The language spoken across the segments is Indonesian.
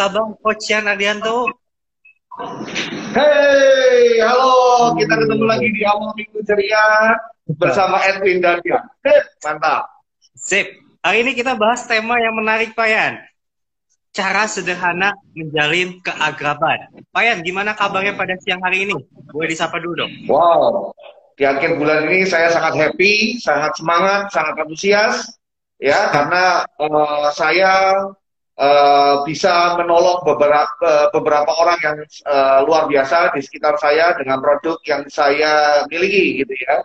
kabar Coach Yan Ardianto? Hey, halo, kita ketemu lagi di awal minggu ceria bersama Edwin dan Yan. Mantap. Sip. Hari ini kita bahas tema yang menarik, Pak Yan. Cara sederhana menjalin keagraban. Pak Yan, gimana kabarnya pada siang hari ini? Boleh disapa dulu dong. Wow, di akhir bulan ini saya sangat happy, sangat semangat, sangat antusias, ya karena uh, saya uh, bisa menolong beberapa beberapa orang yang uh, luar biasa di sekitar saya dengan produk yang saya miliki gitu ya.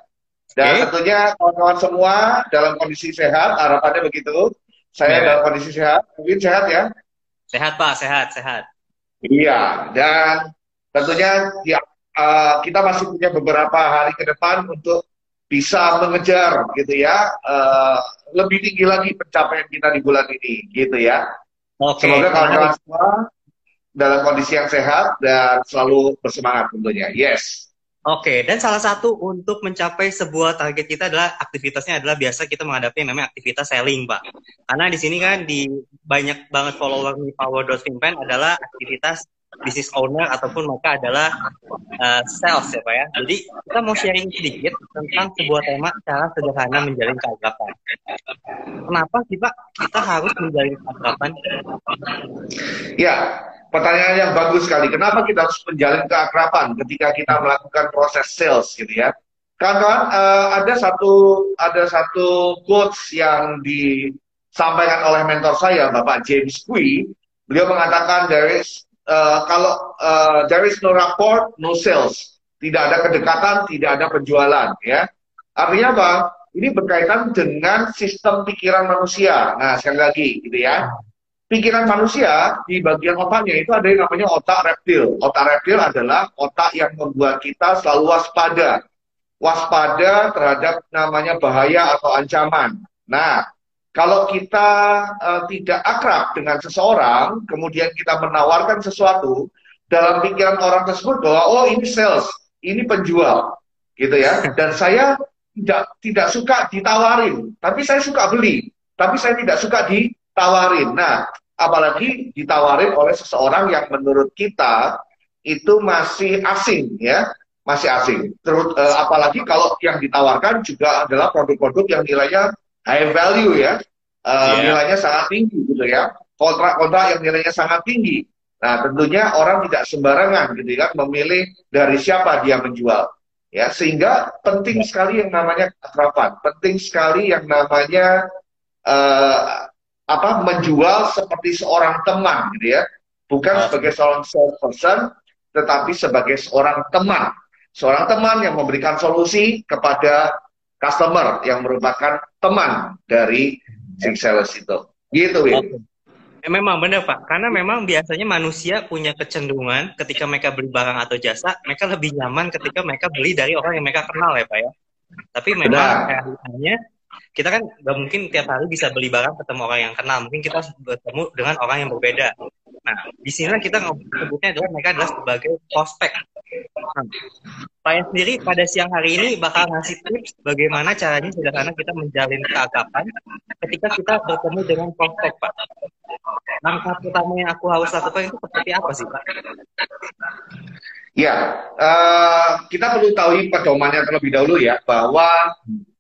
Dan okay. tentunya kawan-kawan semua dalam kondisi sehat, harapannya begitu. Saya yeah. dalam kondisi sehat, mungkin sehat ya. Sehat Pak, sehat, sehat. Iya, dan tentunya ya, uh, kita masih punya beberapa hari ke depan untuk bisa mengejar gitu ya uh, lebih tinggi lagi pencapaian kita di bulan ini gitu ya. Okay. Semoga kawan-kawan semua dalam kondisi yang sehat dan selalu bersemangat tentunya. Yes. Oke, okay. dan salah satu untuk mencapai sebuah target kita adalah aktivitasnya adalah biasa kita menghadapi yang namanya aktivitas selling, Pak. Karena di sini kan di banyak banget follower di Power.Finpen adalah aktivitas business owner ataupun mereka adalah uh, sales ya Pak ya. Jadi kita mau sharing sedikit tentang sebuah tema cara sederhana menjalin keakraban. Kenapa sih Pak kita harus menjalin keakraban? Ya, pertanyaan yang bagus sekali. Kenapa kita harus menjalin keakraban ketika kita melakukan proses sales gitu ya? Kawan-kawan, uh, ada satu ada satu quotes yang disampaikan oleh mentor saya, Bapak James Kui. Beliau mengatakan there is uh, kalau uh, there is no rapport, no sales. Tidak ada kedekatan, tidak ada penjualan, ya. Artinya apa? Ini berkaitan dengan sistem pikiran manusia. Nah, sekali lagi, gitu ya. Pikiran manusia di bagian otaknya itu ada yang namanya otak reptil. Otak reptil adalah otak yang membuat kita selalu waspada. Waspada terhadap namanya bahaya atau ancaman. Nah, kalau kita uh, tidak akrab dengan seseorang, kemudian kita menawarkan sesuatu, dalam pikiran orang tersebut bahwa oh ini sales, ini penjual, gitu ya. Dan saya tidak tidak suka ditawarin, tapi saya suka beli, tapi saya tidak suka ditawarin. Nah, apalagi ditawarin oleh seseorang yang menurut kita itu masih asing, ya, masih asing. Terus uh, apalagi kalau yang ditawarkan juga adalah produk-produk yang nilainya high value ya, uh, eh, yeah. nilainya sangat tinggi gitu ya, kontrak-kontrak yang nilainya sangat tinggi. Nah tentunya orang tidak sembarangan gitu kan memilih dari siapa dia menjual. Ya, sehingga penting sekali yang namanya keakraban, penting sekali yang namanya uh, apa menjual seperti seorang teman gitu ya, bukan sebagai seorang salesperson, tetapi sebagai seorang teman, seorang teman yang memberikan solusi kepada customer yang merupakan teman dari si sales itu. Gitu, ya. Okay. Eh, memang benar Pak, karena memang biasanya manusia punya kecenderungan ketika mereka beli barang atau jasa, mereka lebih nyaman ketika mereka beli dari orang yang mereka kenal ya Pak ya. Tapi memang realitanya kita kan nggak mungkin tiap hari bisa beli barang ketemu orang yang kenal, mungkin kita bertemu dengan orang yang berbeda. Nah, di sini kita sebutnya adalah mereka adalah sebagai prospek. Nah, saya sendiri pada siang hari ini bakal ngasih tips bagaimana caranya sederhana kita menjalin keagapan ketika kita bertemu dengan prospek, Pak. Langkah pertama yang aku harus lakukan itu seperti apa sih, Pak? Ya, uh, kita perlu tahu pedomannya terlebih dahulu ya, bahwa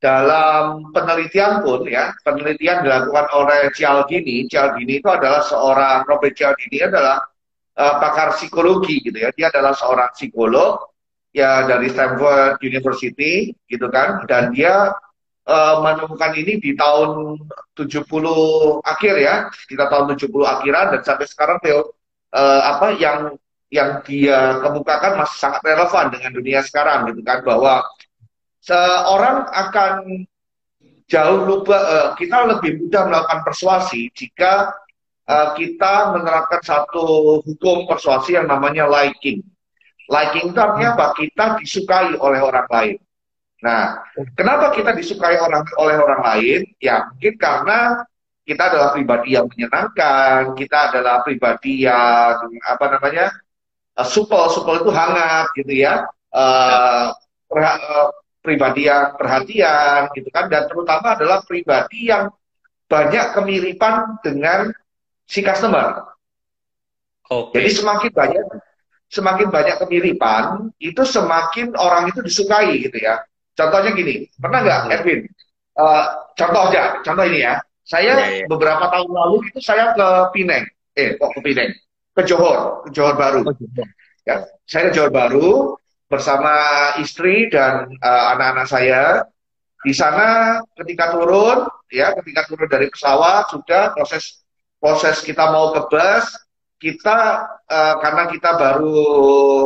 dalam penelitian pun ya, penelitian dilakukan oleh Cialdini. Cialdini itu adalah seorang Robert Cialdini adalah uh, pakar psikologi gitu ya. Dia adalah seorang psikolog ya dari Stanford University gitu kan dan dia uh, menemukan ini di tahun 70 akhir ya, kita tahun 70 akhiran dan sampai sekarang Theo uh, apa yang yang dia kemukakan masih sangat relevan dengan dunia sekarang gitu kan bahwa seorang akan jauh lupa uh, kita lebih mudah melakukan persuasi jika uh, kita menerapkan satu hukum persuasi yang namanya liking. Liking itu artinya apa? Kita disukai oleh orang lain. Nah, kenapa kita disukai orang oleh orang lain? Ya, mungkin karena kita adalah pribadi yang menyenangkan, kita adalah pribadi yang apa namanya? Uh, supel, supel itu hangat gitu ya. Uh, pribadi yang perhatian gitu kan dan terutama adalah pribadi yang banyak kemiripan dengan si customer. Okay. Jadi semakin banyak semakin banyak kemiripan, itu semakin orang itu disukai gitu ya. Contohnya gini, pernah nggak hmm. Edwin? Uh, contoh aja, contoh ini ya. Saya ya, ya. beberapa tahun lalu itu saya ke Pineng, eh kok ke Pineng, ke Johor, ke Johor Baru. Oh, ya, saya ke Johor Baru bersama istri dan uh, anak-anak saya. Di sana ketika turun, ya ketika turun dari pesawat sudah proses proses kita mau ke bus, kita uh, karena kita baru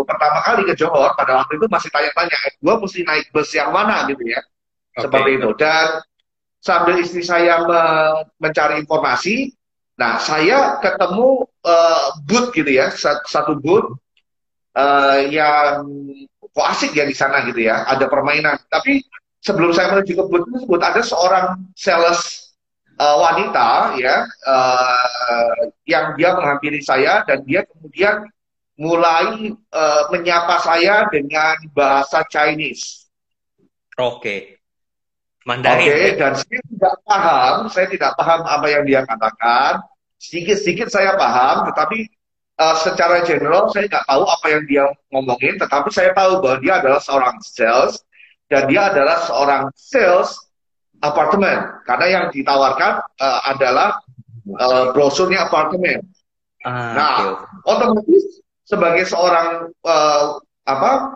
pertama kali ke Johor pada waktu itu masih tanya-tanya, eh, gue mesti naik bus yang mana gitu ya, okay. seperti itu. Dan sambil istri saya me mencari informasi, nah saya ketemu uh, booth gitu ya, satu booth uh, yang kok asik ya di sana gitu ya, ada permainan. Tapi sebelum saya menuju ke booth tersebut ada seorang sales uh, wanita ya uh, yang dia menghampiri saya dan dia kemudian mulai uh, menyapa saya dengan bahasa Chinese. Oke. Okay. Mandarin. Oke, okay, dan saya tidak paham, saya tidak paham apa yang dia katakan. Sedikit-sedikit saya paham, tetapi uh, secara general saya nggak tahu apa yang dia ngomongin, tetapi saya tahu bahwa dia adalah seorang sales dan dia adalah seorang sales apartemen karena yang ditawarkan uh, adalah uh, brosurnya apartemen. Ah, nah, okay. otomatis sebagai seorang uh, apa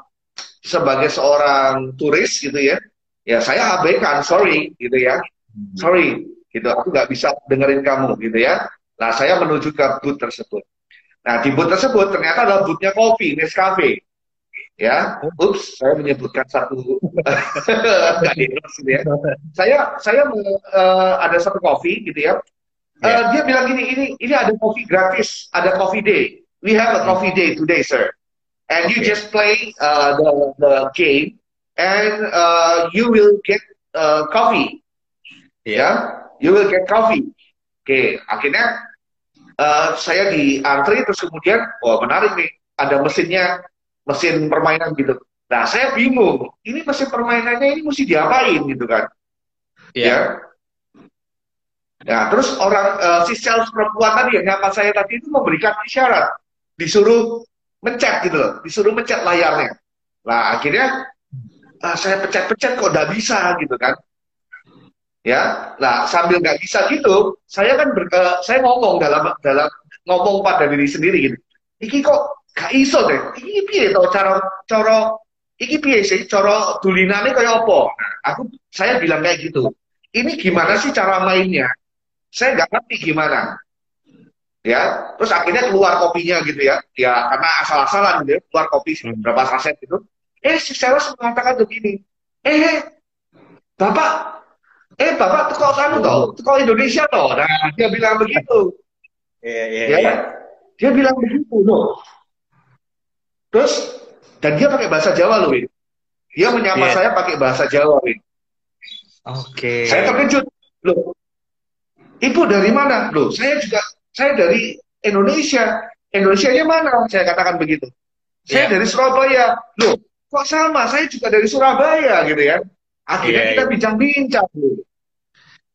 sebagai seorang turis gitu ya, ya saya abaikan, sorry gitu ya, hmm. sorry gitu, aku nggak bisa dengerin kamu gitu ya. Nah, saya menuju ke booth tersebut. Nah, di booth tersebut ternyata adalah boothnya kopi, Nescafe ya ups saya menyebutkan satu gitu ya saya saya uh, ada satu kopi gitu ya uh, yeah. dia bilang gini ini ini ada kopi gratis ada coffee day we have a coffee day today sir and okay. you just play uh, the the game and uh, you will get uh, coffee yeah. ya you will get coffee oke okay. akhirnya uh, saya di antri terus kemudian oh menarik nih ada mesinnya mesin permainan gitu. Nah, saya bingung. Ini mesin permainannya ini mesti diapain gitu kan? Yeah. Ya. Nah, terus orang uh, si sales perempuan tadi yang nyapa saya tadi itu memberikan isyarat, disuruh mencet gitu loh, disuruh mencet layarnya. Nah, akhirnya uh, saya pencet-pencet kok nggak bisa gitu kan? Ya, nah sambil nggak bisa gitu, saya kan ber, uh, saya ngomong dalam dalam ngomong pada diri sendiri gitu. Iki kok gak iso deh. Iki piye to cara cara iki piye sih cara dulinane kaya apa? Nah, aku saya bilang kayak gitu. Ini gimana sih cara mainnya? Saya nggak ngerti gimana. Ya, terus akhirnya keluar kopinya gitu ya. Ya karena asal-asalan gitu ya, keluar kopi hmm. berapa saset itu. Eh si sales mengatakan begini. Eh, Bapak eh bapak tuh kok kamu tau, tuh Indonesia toh. Nah, dia bilang begitu. Iya, iya, ya, iya. Dia bilang begitu loh. Terus dan dia pakai bahasa Jawa loh, Win. Dia menyapa yeah. saya pakai bahasa Jawa, Win. Oke. Okay. Saya terkejut. Loh, Ibu dari mana? Loh, saya juga saya dari Indonesia. Indonesia-nya mana? Saya katakan begitu. Saya yeah. dari Surabaya. Loh, kok sama? Saya juga dari Surabaya gitu ya. Akhirnya yeah, kita iya. bincang-bincang.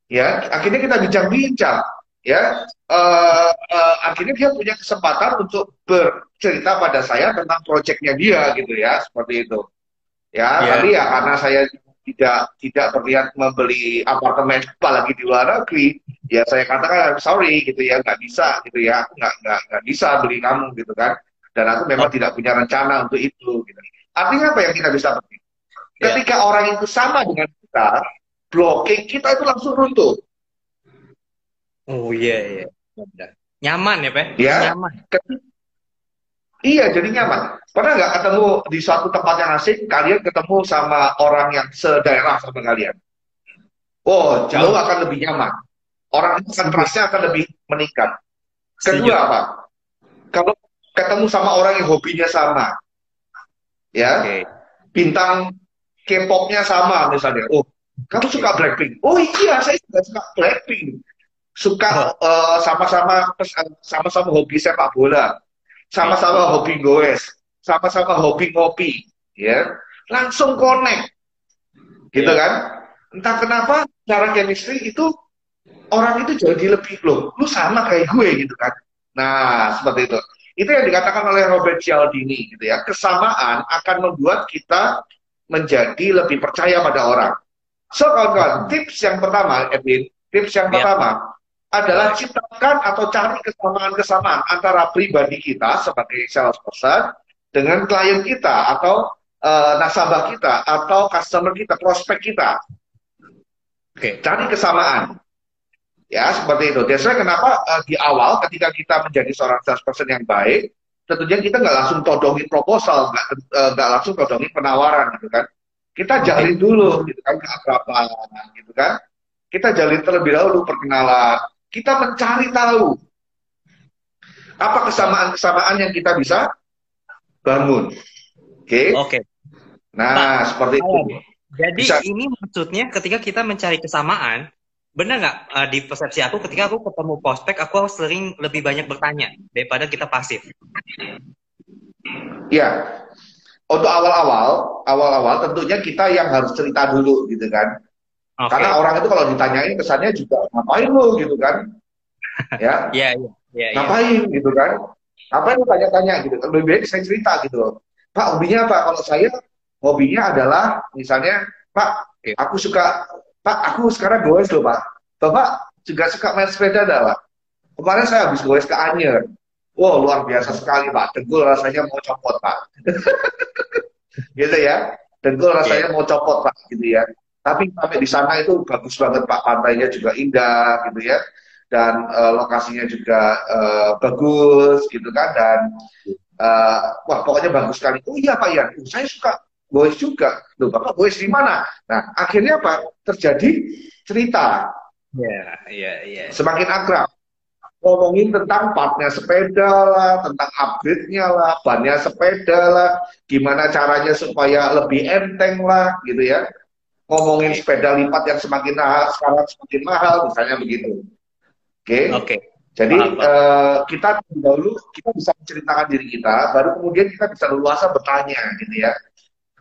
Ya, akhirnya kita bincang-bincang ya uh, uh, akhirnya dia punya kesempatan untuk bercerita pada saya tentang proyeknya dia gitu ya seperti itu ya yeah. tapi ya karena saya tidak tidak terlihat membeli apartemen apalagi di luar negeri ya saya katakan sorry gitu ya nggak bisa gitu ya aku nggak nggak nggak bisa beli kamu gitu kan dan aku memang oh. tidak punya rencana untuk itu gitu artinya apa yang kita bisa beli ya. ketika yeah. orang itu sama dengan kita blocking kita itu langsung runtuh Oh iya iya. Nyaman ya, Pak? Iya. Nyaman. Iya, jadi nyaman. Pernah nggak ketemu di suatu tempat yang asing, kalian ketemu sama orang yang sedaerah sama kalian? Oh, jauh akan lebih nyaman. Orang itu akan trustnya akan lebih meningkat. Kedua apa? Kalau ketemu sama orang yang hobinya sama, ya, okay. bintang K-popnya sama misalnya. Oh, kamu suka Blackpink? Oh iya, saya juga suka Blackpink suka uh, sama-sama sama-sama hobi sepak bola, sama-sama iya. hobi goes, sama-sama hobi ngopi, ya langsung connect, gitu yeah. kan? Entah kenapa cara chemistry itu orang itu jadi lebih loh, lu sama kayak gue gitu kan? Nah seperti itu. Itu yang dikatakan oleh Robert Cialdini gitu ya. Kesamaan akan membuat kita menjadi lebih percaya pada orang. So kawan-kawan, tips yang pertama, Edwin, tips yang ya. pertama adalah ciptakan atau cari kesamaan-kesamaan antara pribadi kita sebagai salesperson dengan klien kita atau uh, nasabah kita atau customer kita, prospek kita. Oke, cari kesamaan. Ya, seperti itu. Biasanya kenapa uh, di awal ketika kita menjadi seorang salesperson yang baik, tentunya kita nggak langsung todongin proposal, nggak uh, langsung todongin penawaran gitu kan. Kita jalin dulu gitu kan keakraban gitu kan. Kita jalin terlebih dahulu perkenalan. Kita mencari tahu apa kesamaan-kesamaan yang kita bisa bangun. Oke. Okay? Oke. Okay. Nah, Pak, seperti itu. Jadi bisa. ini maksudnya ketika kita mencari kesamaan, benar nggak uh, di persepsi aku ketika aku ketemu prospek aku sering lebih banyak bertanya daripada kita pasif ya untuk awal-awal awal-awal tentunya kita yang harus cerita dulu gitu kan. Okay. karena orang itu kalau ditanyain kesannya juga ngapain lu? gitu kan. Ya. Yeah, yeah, yeah, ngapain? yeah. gitu kan. Apa yang tanya-tanya? gitu. Lebih baik saya cerita gitu pak hobinya apa? Kalau saya hobinya adalah misalnya pak aku suka Pak, aku sekarang goes loh Pak. Bapak juga suka main sepeda dah Pak. Kemarin saya habis goes ke Anyer. Wow, luar biasa sekali Pak. Dengkul rasanya mau copot Pak. gitu ya. Dengkul rasanya mau copot Pak. Gitu ya. Tapi sampai di sana itu bagus banget Pak. Pantainya juga indah gitu ya. Dan uh, lokasinya juga uh, bagus gitu kan. Dan uh, wah pokoknya bagus sekali. Oh iya Pak ya, saya suka goes juga. Loh, Bapak goes di mana? Nah, akhirnya apa? Terjadi cerita. Iya, iya, iya. Semakin akrab. Ngomongin tentang partnya sepeda lah, tentang upgrade-nya lah, bannya sepeda lah, gimana caranya supaya lebih enteng lah, gitu ya. Ngomongin sepeda lipat yang semakin mahal, sekarang semakin mahal, misalnya begitu. Oke. Okay? Oke. Okay. Jadi uh, kita dahulu kita bisa menceritakan diri kita, baru kemudian kita bisa leluasa bertanya, gitu ya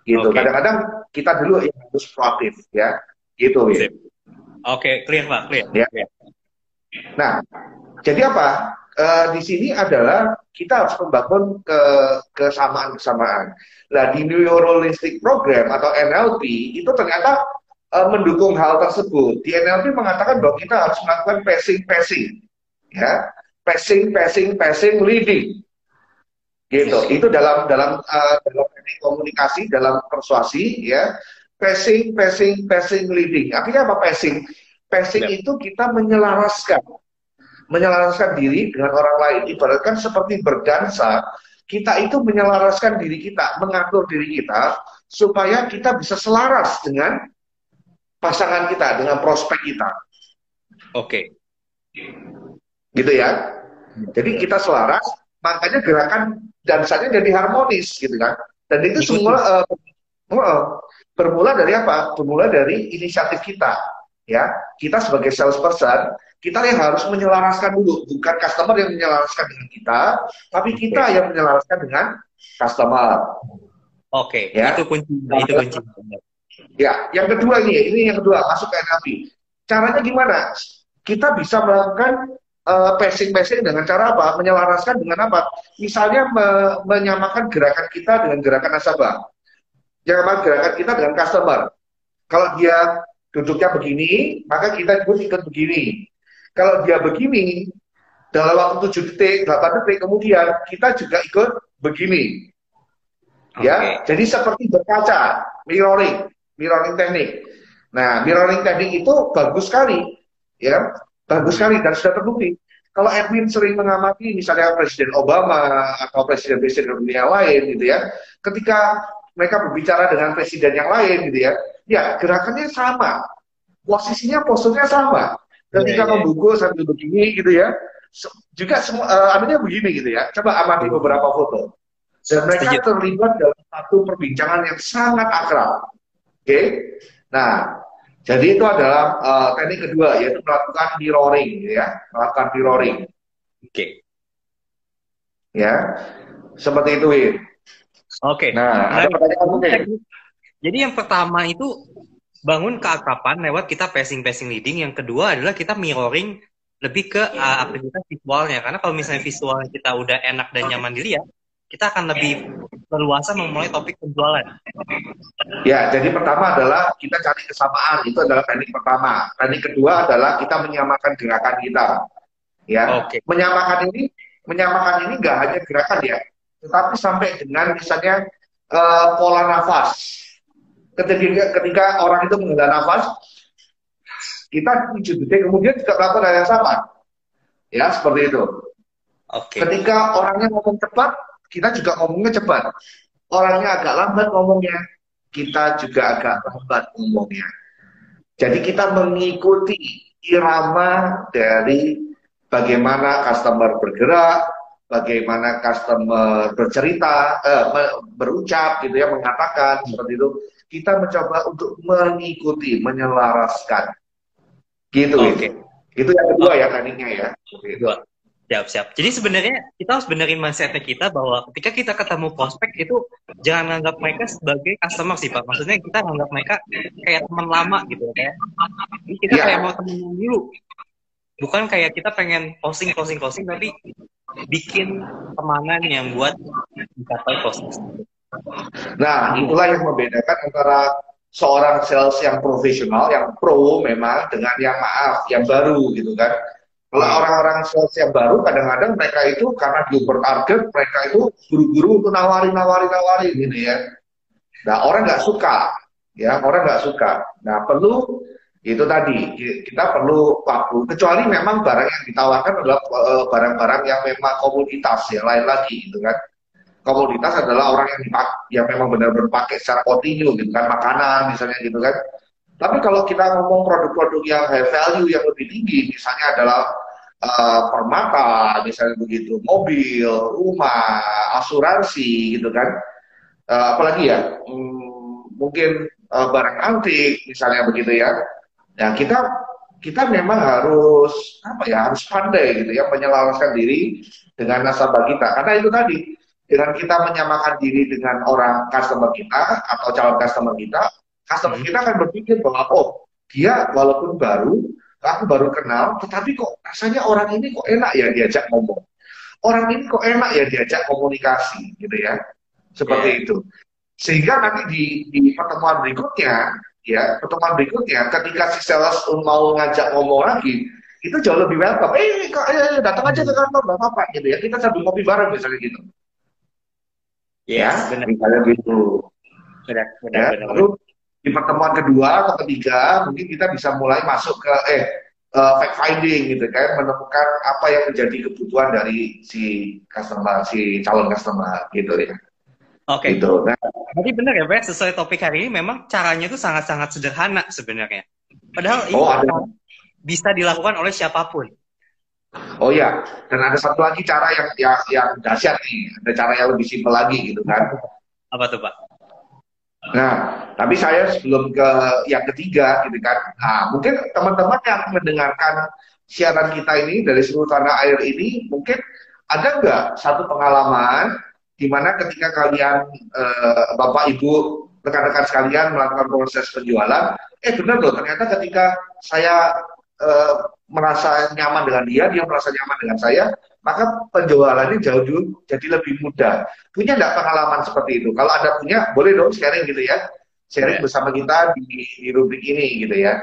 gitu. Kadang-kadang okay. kita dulu yang harus proaktif ya, gitu ya. Oke, okay, clear pak, clear. Ya. Nah, jadi apa? E, di sini adalah kita harus membangun ke kesamaan-kesamaan. Nah, di Neuro-Linguistic Program atau NLP itu ternyata e, mendukung hal tersebut. Di NLP mengatakan bahwa kita harus melakukan passing-passing, ya, passing, passing, passing, leading gitu itu dalam dalam uh, dalam komunikasi dalam persuasi ya passing passing passing leading artinya apa passing passing ya. itu kita menyelaraskan menyelaraskan diri dengan orang lain. Ibaratkan seperti berdansa kita itu menyelaraskan diri kita mengatur diri kita supaya kita bisa selaras dengan pasangan kita dengan prospek kita. Oke. Okay. gitu ya? Jadi kita selaras makanya gerakan dansanya jadi harmonis gitu kan? Dan itu semua uh, uh, bermula dari apa? Bermula dari inisiatif kita ya. Kita sebagai salesperson kita yang harus menyelaraskan dulu bukan customer yang menyelaraskan dengan kita tapi kita okay. yang menyelaraskan dengan customer oke okay. ya itu kunci nah, itu kunci ya yang kedua ini ini yang kedua masuk ke NLP caranya gimana kita bisa melakukan uh, passing-passing dengan cara apa? Menyelaraskan dengan apa? Misalnya me menyamakan gerakan kita dengan gerakan nasabah. Jangan gerakan kita dengan customer. Kalau dia duduknya begini, maka kita pun ikut begini. Kalau dia begini, dalam waktu 7 detik, 8 detik kemudian, kita juga ikut begini. Okay. Ya, jadi seperti berkaca, mirroring, mirroring teknik. Nah, mirroring teknik itu bagus sekali, ya bagus sekali dan sudah terbukti. Kalau Edwin sering mengamati misalnya Presiden Obama atau presiden-presiden dunia lain gitu ya, ketika mereka berbicara dengan presiden yang lain gitu ya, ya gerakannya sama, posisinya posturnya sama. Ketika yeah, yeah. membungkuk sambil begini gitu ya, juga semua uh, begini gitu ya. Coba amati beberapa foto. Dan mereka terlibat dalam satu perbincangan yang sangat akrab. Oke, okay? nah jadi itu adalah uh, teknik kedua yaitu melakukan mirroring ya, melakukan mirroring. Oke. Okay. Ya. Seperti itu, Oke. Okay. Nah, nah, ada pertanyaan mungkin. Jadi yang pertama itu bangun keakraban lewat kita passing passing leading, yang kedua adalah kita mirroring lebih ke uh, aktivitas visualnya karena kalau misalnya visualnya kita udah enak dan nyaman dilihat kita akan lebih leluasa memulai topik penjualan. Ya, jadi pertama adalah kita cari kesamaan, itu adalah teknik pertama. Teknik kedua adalah kita menyamakan gerakan kita. Ya, okay. menyamakan ini, menyamakan ini nggak hanya gerakan ya, tetapi sampai dengan misalnya uh, pola nafas. Ketika, ketika orang itu menghela nafas, kita tujuh detik kemudian juga melakukan hal yang sama. Ya, seperti itu. Okay. Ketika orangnya ngomong cepat, kita juga ngomongnya cepat. Orangnya agak lambat ngomongnya, kita juga agak lambat ngomongnya. Jadi kita mengikuti irama dari bagaimana customer bergerak, bagaimana customer bercerita, eh, berucap gitu ya, mengatakan seperti itu. Kita mencoba untuk mengikuti, menyelaraskan. Gitu. Oke. Okay. Itu yang kedua okay. ya tekniknya ya. Kedua. Siap, siap. Jadi sebenarnya kita harus benerin mindsetnya kita bahwa ketika kita ketemu prospek itu jangan anggap mereka sebagai customer sih Pak. Maksudnya kita anggap mereka kayak teman lama gitu ya. Jadi kita yeah. kayak mau temen dulu. Bukan kayak kita pengen posting, posting, posting, tapi bikin temanan yang buat mencapai proses. Nah, itulah yang membedakan antara seorang sales yang profesional, yang pro memang, dengan yang maaf, yang baru gitu kan kalau hmm. orang-orang sales yang baru, kadang-kadang mereka itu karena di target, mereka itu buru-buru untuk nawari, nawari, nawari gitu ya. Nah orang nggak suka, ya orang nggak suka. Nah perlu itu tadi kita perlu waktu. Kecuali memang barang yang ditawarkan adalah eh, barang-barang yang memang komoditas ya lain lagi gitu kan. Komoditas adalah orang yang dipak yang memang benar-benar pakai secara kontinu gitu kan, makanan misalnya gitu kan tapi kalau kita ngomong produk-produk yang high value yang lebih tinggi, misalnya adalah uh, permata, misalnya begitu, mobil, rumah, asuransi, gitu kan. Uh, apalagi ya, hmm, mungkin uh, barang antik, misalnya begitu ya. Ya kita kita memang harus apa ya harus pandai gitu ya menyelaraskan diri dengan nasabah kita karena itu tadi dengan kita menyamakan diri dengan orang customer kita atau calon customer kita Customer kita akan berpikir bahwa oh dia walaupun baru, aku baru kenal, tetapi kok rasanya orang ini kok enak ya diajak ngomong. Orang ini kok enak ya diajak komunikasi, gitu ya, seperti yeah. itu. Sehingga nanti di, di pertemuan berikutnya, ya pertemuan berikutnya, ketika si sales mau ngajak ngomong lagi, itu jauh lebih welcome. Eh, kok, eh, datang aja ke kantor, nggak apa-apa, gitu ya. Kita sambil ngopi bareng misalnya gitu. Ya, benar. misalnya gitu. Benar, benar, ya, benar. Lalu di pertemuan kedua atau ketiga mungkin kita bisa mulai masuk ke eh uh, fact finding gitu kan menemukan apa yang menjadi kebutuhan dari si customer si calon customer gitu ya. Oke. Okay. Gitu. Nah, Jadi benar ya, Pak, sesuai topik hari ini memang caranya itu sangat-sangat sederhana sebenarnya. Padahal oh, ini ada. bisa dilakukan oleh siapa pun. Oh ya, dan ada satu lagi cara yang yang, yang dahsyat nih, ada cara yang lebih simpel lagi gitu kan. Apa tuh, Pak? Nah, tapi saya sebelum ke yang ketiga, gitu kan. Nah, mungkin teman-teman yang mendengarkan siaran kita ini dari seluruh tanah air ini, mungkin ada nggak satu pengalaman di mana ketika kalian, eh, bapak ibu, rekan-rekan sekalian melakukan proses penjualan, eh benar loh, ternyata ketika saya eh, merasa nyaman dengan dia, dia merasa nyaman dengan saya, maka penjualannya jauh dulu jadi lebih mudah. Punya nggak pengalaman seperti itu? Kalau ada punya, boleh dong sharing gitu ya. Sharing yeah. bersama kita di, di rubrik ini gitu ya.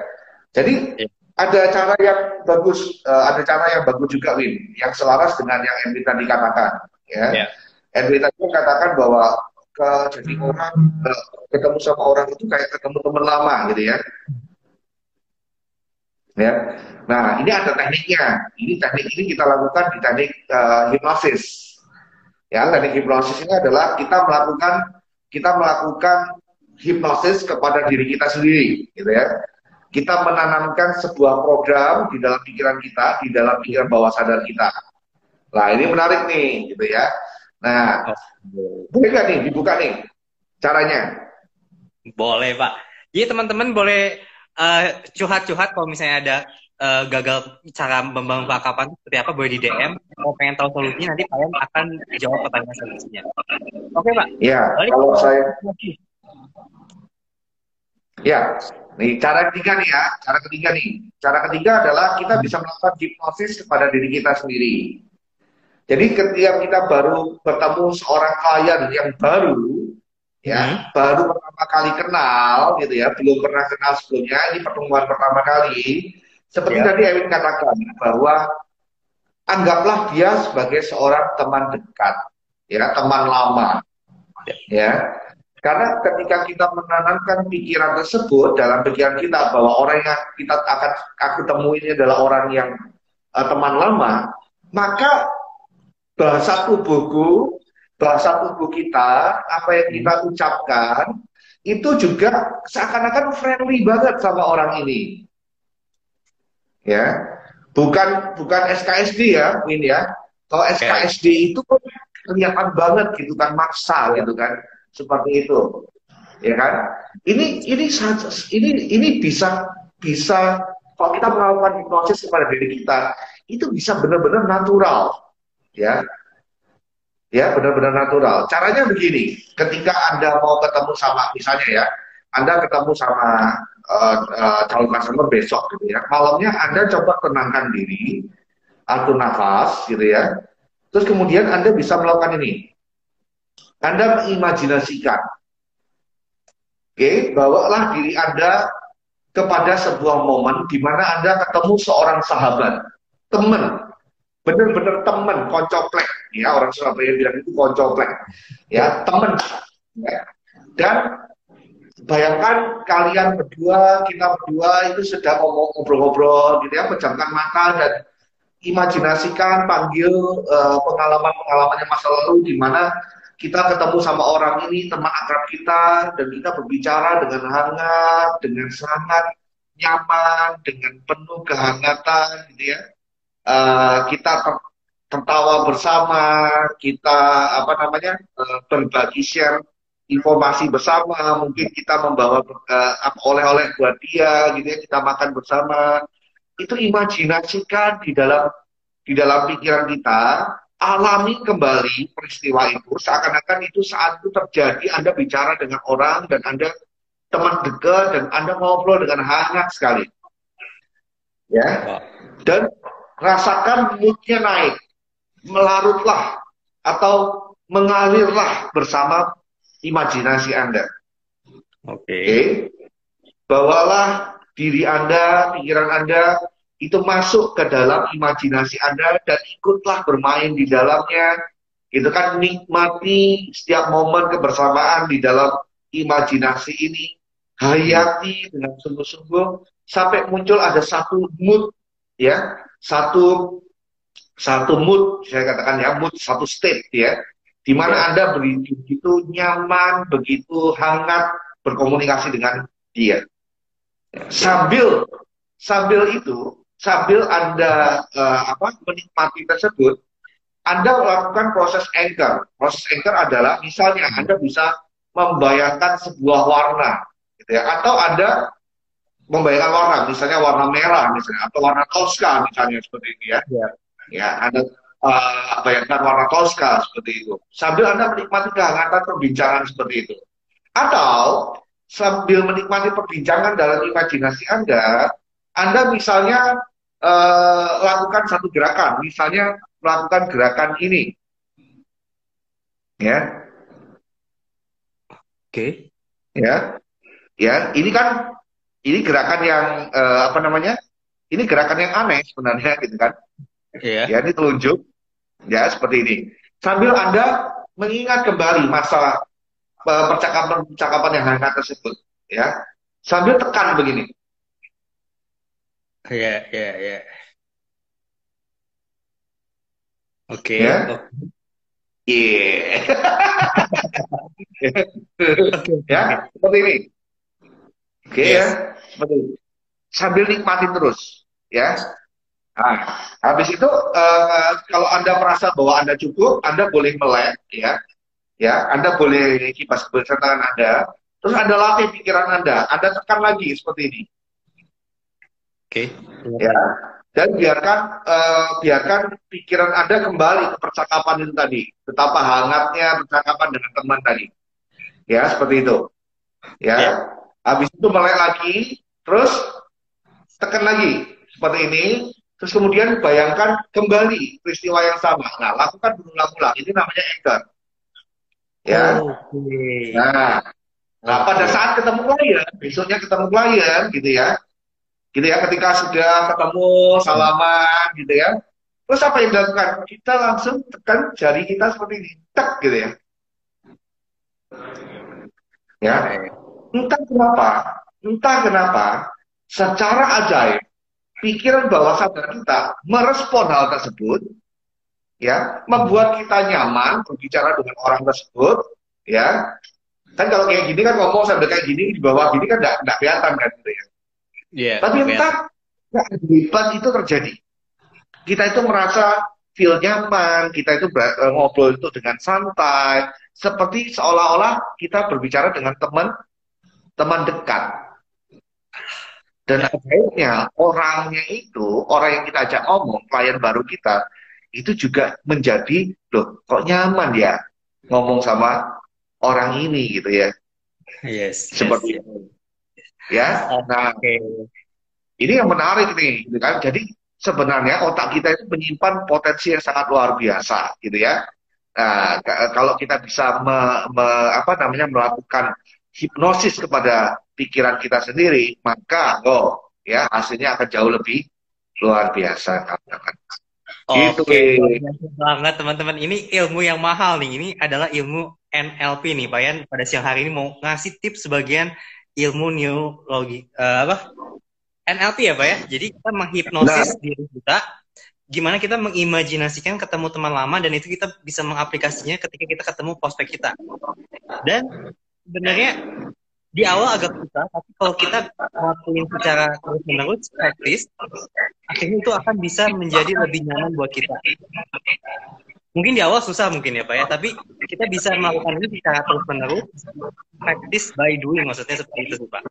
Jadi yeah. ada cara yang bagus, uh, ada cara yang bagus juga Win, yang selaras dengan yang Enri tadi katakan. Ya. Yeah. Enri tadi katakan bahwa ke jadi orang uh, ketemu sama orang itu kayak ketemu teman lama gitu ya. Ya. Nah, ini ada tekniknya. Ini teknik ini kita lakukan di teknik uh, hipnosis. Ya, teknik hipnosis ini adalah kita melakukan kita melakukan hipnosis kepada diri kita sendiri, gitu ya. Kita menanamkan sebuah program di dalam pikiran kita, di dalam pikiran bawah sadar kita. Nah, ini menarik nih, gitu ya. Nah, boleh nggak nih dibuka nih caranya? Boleh, Pak. Jadi teman-teman boleh uh, curhat-curhat kalau misalnya ada uh, gagal cara membangun percakapan seperti apa boleh di DM. Kalau pengen tahu solusinya nanti kalian akan jawab pertanyaan solusinya. Oke Pak. Iya. Kalau saya. Ya, nih cara ketiga nih ya, cara ketiga nih, Cara ketiga adalah kita bisa melakukan hipnosis kepada diri kita sendiri. Jadi ketika kita baru bertemu seorang klien yang baru, ya hmm. baru pertama kali kenal gitu ya, belum pernah kenal sebelumnya, ini pertemuan pertama kali. Seperti ya. tadi Ewin katakan bahwa anggaplah dia sebagai seorang teman dekat, ya teman lama, ya. ya. Karena ketika kita menanamkan pikiran tersebut dalam pikiran kita bahwa orang yang kita akan aku temui ini adalah orang yang uh, teman lama, maka bahasa tubuhku, bahasa tubuh kita, apa yang kita ucapkan, itu juga seakan-akan friendly banget sama orang ini. Ya, bukan bukan SKSD ya, ini ya. Kalau SKSD itu kelihatan banget gitu kan maksa gitu kan, seperti itu, ya kan? Ini ini ini ini bisa bisa kalau kita melakukan hipnosis kepada diri kita itu bisa benar-benar natural ya ya benar-benar natural. Caranya begini ketika anda mau ketemu sama misalnya ya anda ketemu sama uh, uh, calon customer besok gitu ya malamnya anda coba tenangkan diri atur nafas gitu ya. Terus kemudian anda bisa melakukan ini. Anda mengimajinasikan oke okay, bawalah diri anda kepada sebuah momen di mana anda ketemu seorang sahabat teman bener-bener temen koncoplek ya orang Surabaya bilang itu koncoplek. Ya temen ya. dan bayangkan kalian berdua kita berdua itu sedang ngobrol-ngobrol gitu ya pejamkan mata dan imajinasikan panggil uh, pengalaman-pengalaman yang masa lalu di mana kita ketemu sama orang ini teman akrab kita dan kita berbicara dengan hangat dengan sangat nyaman dengan penuh kehangatan gitu ya. Uh, kita tertawa bersama, kita apa namanya uh, berbagi share informasi bersama, mungkin kita membawa uh, oleh-oleh buat dia, gitu ya, kita makan bersama. Itu imajinasikan di dalam di dalam pikiran kita, alami kembali peristiwa itu, seakan-akan itu saat itu terjadi, Anda bicara dengan orang dan Anda teman dekat dan Anda ngobrol dengan hangat sekali. Ya. Dan rasakan moodnya naik, melarutlah atau mengalirlah bersama imajinasi Anda. Oke. Okay. Okay? Bawalah diri Anda, pikiran Anda itu masuk ke dalam imajinasi Anda dan ikutlah bermain di dalamnya. Itu kan nikmati setiap momen kebersamaan di dalam imajinasi ini. Hayati dengan sungguh-sungguh sampai muncul ada satu mood ya satu satu mood saya katakan ya mood satu state ya. Di mana ya. anda begitu nyaman begitu hangat berkomunikasi dengan dia. Sambil sambil itu sambil anda uh, apa menikmati tersebut anda melakukan proses anchor. Proses anchor adalah misalnya anda bisa membayangkan sebuah warna gitu ya. Atau anda membayangkan warna, misalnya warna merah misalnya atau warna Tosca misalnya seperti ini ya. Ya, ya Anda uh, bayangkan warna Tosca seperti itu. Sambil Anda menikmati kehangatan perbincangan seperti itu. Atau sambil menikmati perbincangan dalam imajinasi Anda, Anda misalnya uh, lakukan satu gerakan, misalnya melakukan gerakan ini. Ya. Oke. Okay. Ya. Ya, ini kan ini gerakan yang uh, apa namanya? Ini gerakan yang aneh sebenarnya gitu kan. Iya. Ya, ini telunjuk. Ya, seperti ini. Sambil Anda mengingat kembali masa uh, percakapan-percakapan yang hangat tersebut, ya. Sambil tekan begini. Iya, iya, iya. Oke. Ya. Iya. ya, seperti ini. Oke okay, yes. ya, seperti itu. Sambil nikmatin terus, ya. Nah, habis itu uh, kalau anda merasa bahwa anda cukup, anda boleh melek, ya, ya, anda boleh kipas kebersamaan anda. Terus anda latih pikiran anda, anda tekan lagi seperti ini. Oke. Okay. Ya, dan biarkan uh, biarkan pikiran anda kembali ke percakapan itu tadi, betapa hangatnya percakapan dengan teman tadi. Ya, seperti itu. Ya. Yeah. Habis itu melek lagi, terus tekan lagi. seperti ini, terus kemudian bayangkan kembali peristiwa yang sama. Nah, lakukan berulang-ulang. Ini namanya anchor. Ya. Okay. Nah, nah pada saat ketemu klien, besoknya ketemu klien, gitu ya. Gitu ya, ketika sudah ketemu salaman, gitu ya. Terus apa yang dilakukan? Kita langsung tekan jari kita seperti ini, tek gitu ya. Ya, entah kenapa, entah kenapa, secara ajaib, pikiran bawah sadar kita merespon hal tersebut, ya, membuat kita nyaman berbicara dengan orang tersebut, ya. Kan kalau kayak gini kan ngomong sambil kayak gini di bawah gini kan nggak kelihatan kan gitu ya. Yeah, Tapi entah hebat itu terjadi. Kita itu merasa feel nyaman, kita itu eh, ngobrol itu dengan santai, seperti seolah-olah kita berbicara dengan teman teman dekat. Dan akhirnya orangnya itu, orang yang kita ajak ngomong, klien baru kita, itu juga menjadi, loh kok nyaman ya ngomong sama orang ini gitu ya. Yes. Seperti yes, itu. Ya, nah okay. ini yang menarik nih, gitu kan. Jadi sebenarnya otak kita itu menyimpan potensi yang sangat luar biasa, gitu ya. Nah, kalau kita bisa me, me, apa namanya melakukan hipnosis kepada pikiran kita sendiri, maka oh ya hasilnya akan jauh lebih luar biasa Oke, okay. gitu. banget teman-teman. Ini ilmu yang mahal nih. Ini adalah ilmu NLP nih, Pak Yan. Pada siang hari ini mau ngasih tips sebagian ilmu neurologi uh, apa? NLP ya, Pak ya. Jadi kita menghipnosis nah. diri kita gimana kita mengimajinasikan ketemu teman lama dan itu kita bisa mengaplikasinya ketika kita ketemu prospek kita. Dan sebenarnya di awal agak susah, tapi kalau kita ngelakuin secara terus menerus praktis, akhirnya itu akan bisa menjadi lebih nyaman buat kita. Mungkin di awal susah mungkin ya Pak ya, tapi kita bisa melakukan ini secara terus menerus, praktis by doing maksudnya seperti itu Pak.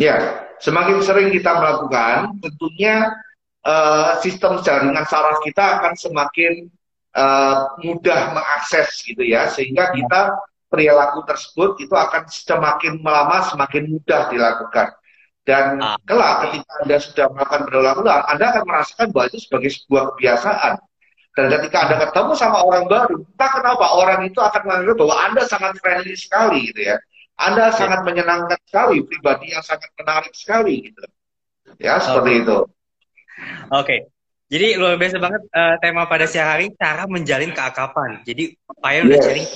Ya, semakin sering kita melakukan, tentunya uh, sistem jaringan saraf kita akan semakin uh, mudah mengakses gitu ya, sehingga kita perilaku tersebut itu akan semakin lama semakin mudah dilakukan. Dan ah. kelak ketika Anda sudah melakukan berulang-ulang, Anda akan merasakan bahwa itu sebagai sebuah kebiasaan. Dan ketika Anda ketemu sama orang baru, entah kenapa orang itu akan menganggap bahwa Anda sangat friendly sekali gitu ya. Anda ya. sangat menyenangkan sekali, pribadi yang sangat menarik sekali gitu. Ya, seperti okay. itu. Oke. Okay. Jadi luar biasa banget uh, tema pada siang hari cara menjalin keakapan. Jadi udah yes. sharing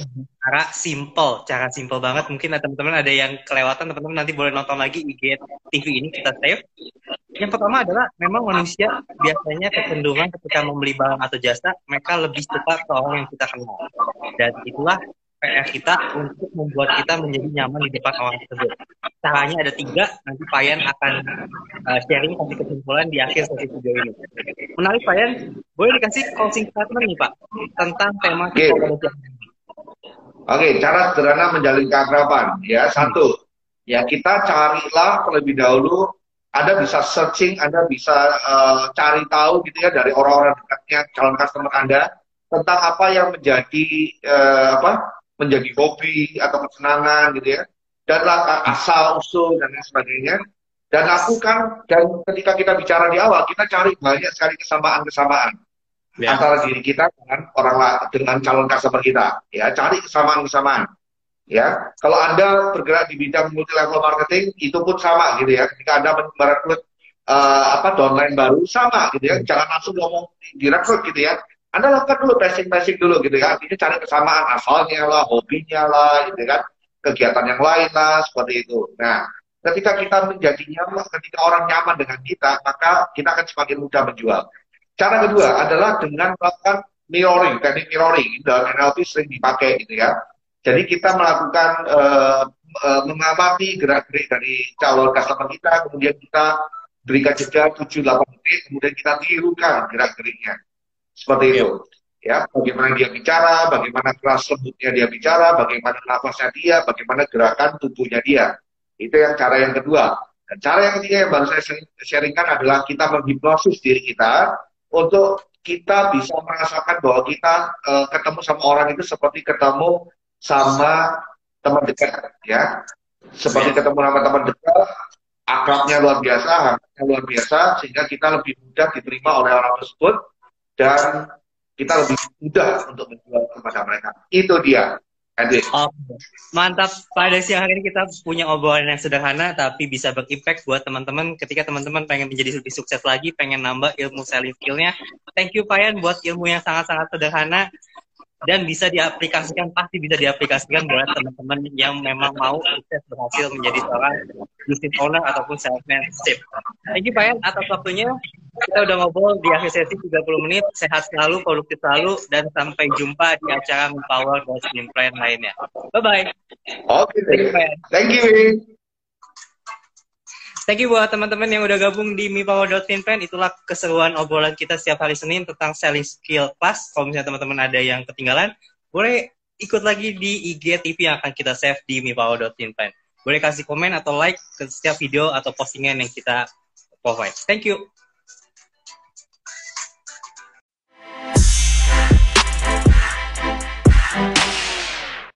cara simple, cara simple banget. Mungkin teman-teman ada yang kelewatan, teman-teman nanti boleh nonton lagi IG TV ini kita save. Yang pertama adalah memang manusia biasanya kecenderungan ketika membeli barang atau jasa, mereka lebih suka ke orang yang kita kenal. Dan itulah PR kita untuk membuat kita menjadi nyaman di depan orang tersebut. Caranya ada tiga, nanti Payan akan uh, sharing kasih kesimpulan di akhir sesi video ini. Menarik Payan, boleh dikasih closing statement nih Pak tentang tema pada Oke, okay, cara sederhana menjalin keakraban. Ya, satu, ya kita carilah terlebih dahulu anda bisa searching, Anda bisa uh, cari tahu gitu ya dari orang-orang dekatnya calon customer Anda tentang apa yang menjadi uh, apa menjadi hobi atau kesenangan gitu ya. Dan asal usul dan lain sebagainya dan lakukan dan ketika kita bicara di awal kita cari banyak sekali kesamaan-kesamaan ya. antara diri kita dengan orang dengan calon customer kita ya cari kesamaan-kesamaan ya kalau anda bergerak di bidang multi level marketing itu pun sama gitu ya ketika anda merekrut uh, apa downline baru sama gitu ya jangan langsung ngomong direkrut gitu ya anda lakukan dulu testing-testing dulu gitu ya. Artinya cari kesamaan asalnya lah, hobinya lah, gitu kan. Kegiatan yang lain lah, seperti itu. Nah, ketika kita menjadi nyaman, ketika orang nyaman dengan kita, maka kita akan semakin mudah menjual. Cara kedua adalah dengan melakukan mirroring, teknik mirroring. Dalam NLP sering dipakai gitu ya. Jadi kita melakukan uh, uh, mengamati gerak-gerik dari calon customer kita, kemudian kita berikan jeda 7-8 menit, kemudian kita tirukan gerak-geriknya seperti itu. Ya, bagaimana dia bicara, bagaimana keras lembutnya dia bicara, bagaimana nafasnya dia, bagaimana gerakan tubuhnya dia. Itu yang cara yang kedua. Dan cara yang ketiga yang baru saya sharingkan adalah kita menghipnosis diri kita untuk kita bisa merasakan bahwa kita uh, ketemu sama orang itu seperti ketemu sama teman dekat ya seperti ketemu sama teman dekat akrabnya luar biasa, harganya luar biasa, sehingga kita lebih mudah diterima oleh orang tersebut dan kita lebih mudah untuk menjual kepada mereka. Itu dia. Oh, mantap. Pada siang hari ini kita punya obrolan yang sederhana tapi bisa berimpact buat teman-teman ketika teman-teman pengen menjadi lebih sukses lagi, pengen nambah ilmu selling skillnya. Thank you Payan buat ilmu yang sangat-sangat sederhana dan bisa diaplikasikan pasti bisa diaplikasikan buat teman-teman yang memang mau sukses berhasil menjadi seorang business owner ataupun salesmanship. Thank you Pak atas waktunya. Kita udah ngobrol di akhir sesi 30 menit. Sehat selalu, produktif selalu, dan sampai jumpa di acara Empower Goals Plan lainnya. Bye-bye. Oke, okay, thank you. Thank you. Thank you buat teman-teman yang udah gabung di mipower.finpen. Itulah keseruan obrolan kita setiap hari Senin tentang selling skill class. Kalau misalnya teman-teman ada yang ketinggalan, boleh ikut lagi di IG TV yang akan kita save di mipower.finpen. Boleh kasih komen atau like ke setiap video atau postingan yang kita provide. Thank you.